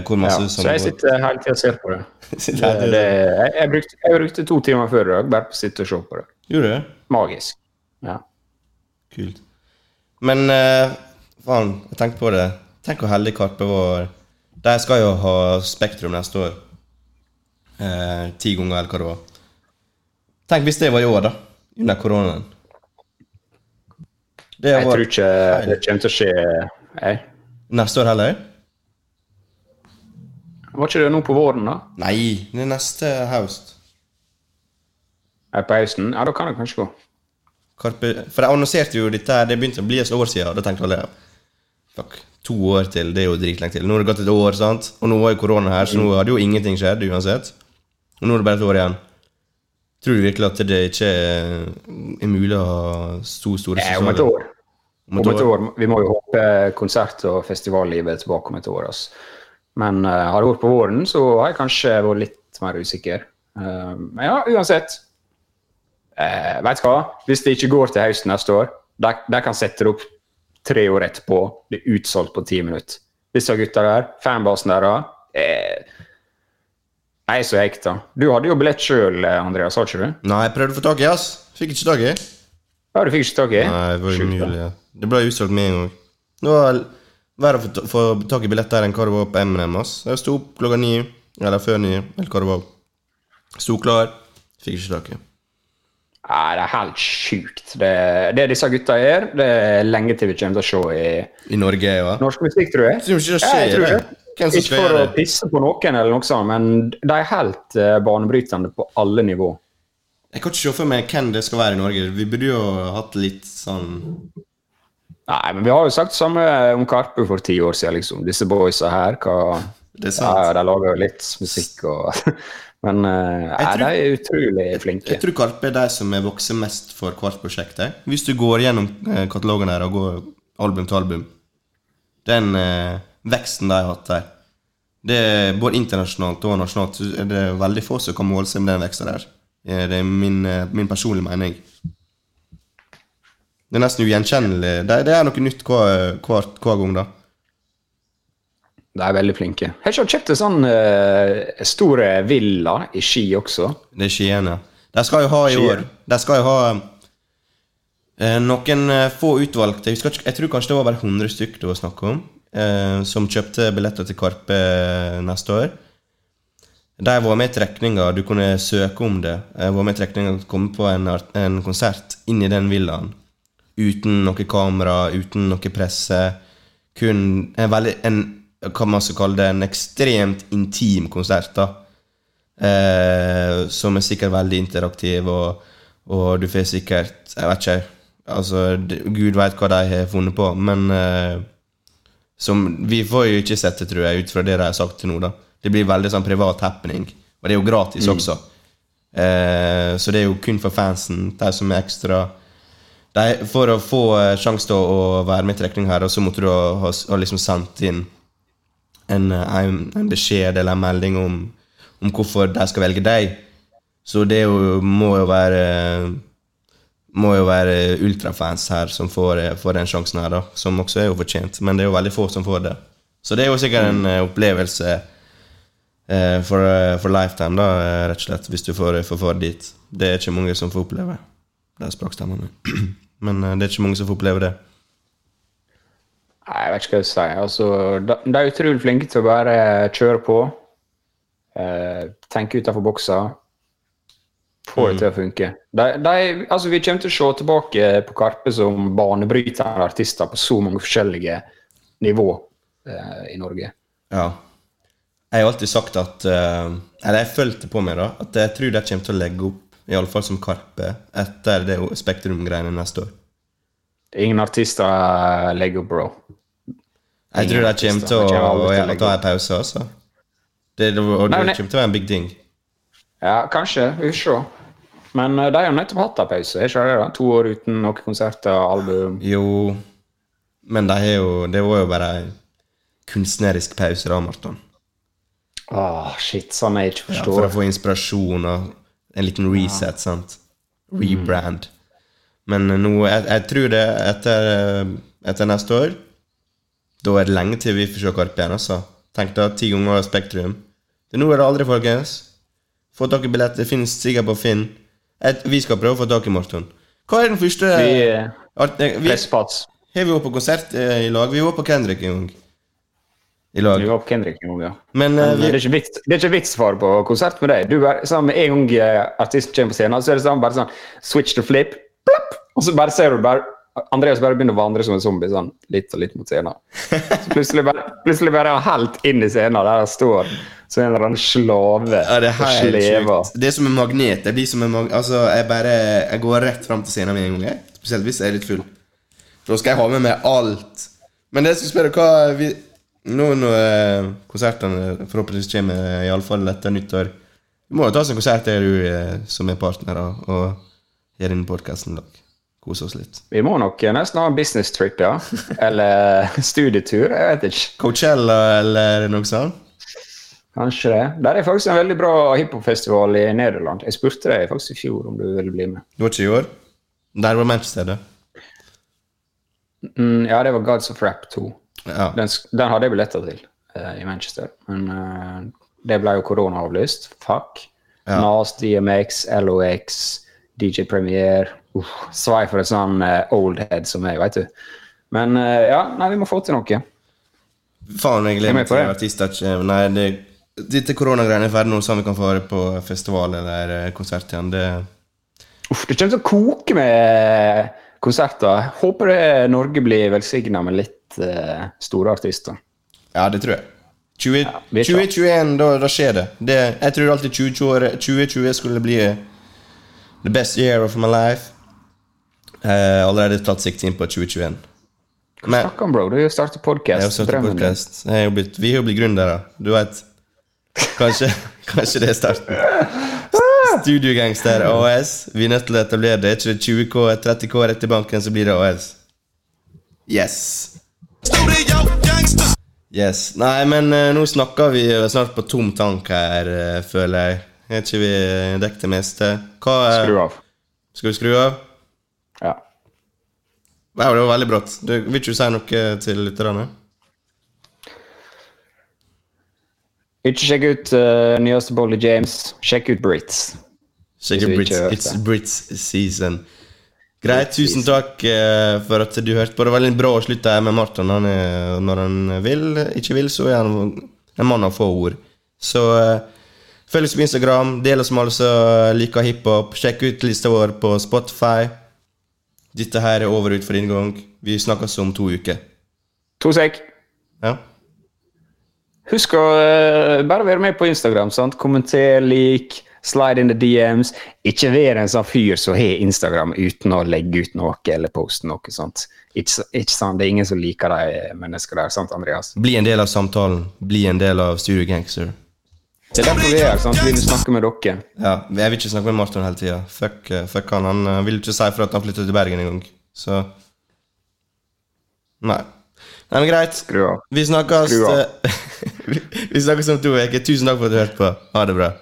Hvor masse Ja, som så jeg går sitter hele tida og ser på det. <laughs> Det, det jeg, jeg, brukte, jeg brukte to timer før i dag bare på å sitte og se på det. Gjorde du det? Magisk. Ja. Kult. Men eh, faen, jeg tenkte på det. Tenk hvor heldig Karpe var. De skal jo ha Spektrum neste år. Eh, ti ganger, eller hva det var. Tenk hvis det var i år, da. Under koronaen. Det Jeg var tror ikke det kommer til å skje jeg. neste år heller? Var ikke det nå på våren, da? Nei, det er neste høst. På høsten? Ja, da kan det kanskje gå. Karpe, for jeg annonserte jo dette her, det begynte å bli et år siden, og da tenkte alle Fuck, to år til, det er jo dritlenge til. Nå har det gått et år, sant? Og nå var jo korona her, så nå hadde jo ingenting skjedd uansett. Og nå er det bare et år igjen. Tror du virkelig at det ikke er mulig å ha så store sesonger? om et år. Om Om et år. Vi må jo håpe konsert- og festivallivet er tilbake om et år. Altså. Men uh, har det vært på våren, så har jeg kanskje vært litt mer usikker. Uh, men ja, uansett. Uh, vet du hva? Hvis det ikke går til høsten neste år, de, de kan sette det opp tre år etterpå. Det er utsolgt på ti minutter. Disse gutta der, fanbasen der, eh, jeg er så hekta. Du hadde jo billett sjøl, Andreas, har ikke du? Nei, jeg prøvde å få tak i, ass. Fikk ikke tak i. Ja, du fikk ikke tak i? Nei, det var umulig. Ja. Det ble utsolgt med en gang. Det var verre å få tak i billett der enn hva det var på M&M. ass. Jeg sto opp klokka ni, eller før ni, eller hva det var. Sto klar, fikk ikke tak i. Nei, det er helt sjukt. Det, det disse gutta gjør, det er lenge til vi kommer til å se i I Norge, ja. norsk musikk, tror jeg. Tror ikke det Ja, jeg skjer, tror det. Ikke for å pisse på noen, eller noe sånt, men de er helt uh, banebrytende på alle nivå. Jeg kan ikke se for meg hvem det skal være i Norge. Vi burde jo hatt litt sånn Nei, men vi har jo sagt det samme om Karpe for ti år siden, liksom. Disse boysa her, hva Det er sant. Ja, de lager jo litt musikk og <laughs> Men uh, tror- de er utrolig flinke. Jeg tror Karpe er de som er vokser mest for hvert prosjekt. Hvis du går gjennom eh, katalogen her og går album til album Den uh, veksten de har hatt der det er Både internasjonalt og nasjonalt er det veldig få som kan måle seg med den veksten der. Det er min, min personlige mening. Det er nesten ugjenkjennelig. Det, det er noe nytt hver, hver, hver gang, da. De er veldig flinke. Har ikke kjøpt en sånn uh, stor villa i Ski også? Det er Skien, ja. De skal jo ha i år De skal jo ha uh, noen eh, få utvalgte jeg, jeg tror kanskje det var bare 100 stykk det var snakk om, uh, som kjøpte billetter til Karpe eh, neste år. De var med i trekninga, du kunne søke om det. Jeg var med i trekninga å komme på en, en konsert inn i den villaen. Uten noe kamera, uten noe presse. Kun en veldig en, Hva man skal kalle det, en ekstremt intim konsert. da eh, Som er sikkert veldig interaktiv, og, og du får sikkert Jeg vet ikke. Altså, Gud veit hva de har funnet på, men eh, som, Vi får jo ikke sett det, tror jeg, ut fra det de har sagt til nå. da Det blir veldig sånn privat happening. Og det er jo gratis også. Eh, så det er jo kun for fansen, de som er ekstra de, For å få eh, sjanse til å, være med i trekning her, så måtte du ha, ha, ha liksom sendt inn en, eh, en, en beskjed eller en melding om, om hvorfor de skal velge deg. Så det jo, må jo være må jo være ultrafans her som får, eh, får den sjansen her, da. Som også er jo fortjent. Men det er jo veldig få som får det. Så det er jo sikkert en eh, opplevelse eh, for, for lifetime, da, rett og slett, hvis du får, får, dit. Det er ikke mange som får oppleve. Det er språkstemmene. <clears throat> Men eh, det er ikke mange som får oppleve det. Nei, jeg vet ikke hva jeg skal si. Altså, de, de er utrolig flinke til å bare kjøre på. Eh, tenke utenfor boksa. Få det til å funke. De, de, altså, vi kommer til å se tilbake på Karpe som banebrytende artister på så mange forskjellige nivå eh, i Norge. Ja. Jeg har alltid sagt at eh, Eller jeg følte på meg, da, at jeg tror de kommer til å legge opp iallfall som Karpe, etter det Spektrum-greiene neste år. Ingen artister eh, legger opp, bro. Jeg tror det kommer til å, ta en pause, også. Det, og det kommer til å være en big ding. Ja, kanskje. Vi får se. Men eh, de har nettopp hatt en pause. Er ikke det da? To år uten noen konserter, og album. Jo, men de har jo Det var jo bare en kunstnerisk pause, da, Marton. Åh, shit, sånn jeg ikke Ja, forstår. for å få inspirasjon og en liten reset, sant. Rebrand. Men nå, jeg, jeg tror det etter, eh, etter neste år Da er det lenge til vi får se Karpe igjen, altså. Tenk da, ti ganger Spektrum. Det er nå eller aldri, folkens. Få tak i billetter. Det finnes sikkert på Finn. Et, vi skal prøve å få tak i Morton. Hva er den første Vi eh, Art- eh, vi, Pressepats. Har vi vært på konsert eh, i lag? Vi var på Kendrick en gang. I lag. Vi var på Kendrick en gang, ja. Men eh, Men det vi, er ikke vits, det er ikke vits for på konsert med deg. Du er, sånn, en gang artist kommer på scenen, så er det sånn, bare sånn switch to flip, plopp, og så bare ser du bare Andreas bare begynner å vandre som en zombie, sånn litt og litt mot scenen. Så plutselig bare, plutselig bare er helt inn i scenen, der han står som en eller annen slave ja, det er helt Det er som en magnet. Det blir som er mag altså, jeg bare Jeg går rett fram til scenen med en gang. Jeg. Spesielt hvis jeg er litt full. Da skal jeg ha med meg alt. Men det jeg skal spørre, hva vi, Nå når eh, konsertene forhåpentligvis kommer, iallfall etter nyttår Vi må jo ta oss en konsert der du eh, som er partner, og gjøre denne podkasten i dag. Kose oss litt. Vi må nok nesten ha en business trip, ja. <laughs> Eller studietur, jeg vet ikke. Coachella eller noe sånt? Kanskje det. Der er faktisk en veldig bra hiphopfestival i Nederland. Jeg spurte deg faktisk i fjor om du ville bli med. Du var ikke i år? Der var Manchester, det. Mm, ja, det var Gods of Rap 2. Ja. Den, den hadde jeg billetter til uh, i Manchester, men uh, det ble jo koronaavlyst. Fuck. Ja. Nas, DMX, LOX, DJ Premier. Svei for en sånn eh, old head som meg, veit du. Men eh, ja, nei, vi må få til noe. Faen, jeg Er gleder meg til artister Nei, det, dette koronagreiene er ferdig nå, sånn vi kan få være på festival eller eh, konsert igjen. Det Uff, det kommer til å koke med konserter. Håper det Norge blir velsigna med litt uh, store artister. Ja, det tror jeg. 20, vi er 2021, da, da skjer det. det. Jeg tror alltid 2020, 2020 skulle bli the best year of my life. Eh, allerede tatt sikte inn på 2021. Men Snakker bro. Du har jo startet podkast. har blitt, vi har jo blitt gründere. Du vet. Kanskje, <laughs> kanskje det er starten. Studiogangster AS. Vi er nødt til å etablere det. Er ikke det 20K, 30K rett i banken, så blir det AS. Yes. Yes. Nei, men eh, nå snakker vi snart på tom tank her, eh, føler jeg. Er ikke vi dekket det meste? Hva er Skru av. Skal vi skru av? Ja. Wow, det var veldig brått. Du, vil ikke du si noe til lytterne? Ikke sjekk ut uh, nyeste Bolly James. Sjekk ut Brits. Sjekk ut Brits. It's Brits season. Greit, tusen takk eh, for at du hørte på. Det var veldig bra å slutte her med Martin. Han er, når han vil, ikke vil, så er han en mann av få ord. Så eh, følg oss på Instagram, del oss med alle som liker hiphop. Sjekk ut lista vår på Spotify. Dette her er over ut for din gang. Vi snakkes om to uker. To sek. Ja? Husk å uh, bare være med på Instagram. sant? Kommenter, lik, slide in the DMs. Ikke være en sånn fyr som har Instagram uten å legge ut noe eller poste noe. sant? Ikke, ikke sant? Det er ingen som liker de menneskene der, sant, Andreas? Bli en del av samtalen. Bli en del av Studio Gangster. Det er derfor vi er her. Vi vil snakke med dere. Ja, Jeg vil ikke snakke med Martin hele tida. Fuck, eh, fuck han. Han eh, vil ikke si fra at han flyttet til Bergen en gang. Så Nei. Nei, men greit. Skru av. Vi snakkes Skru av. eh, <laughs> Vi snakkes om to uker. Tusen takk for at du hørte på. Ha det bra.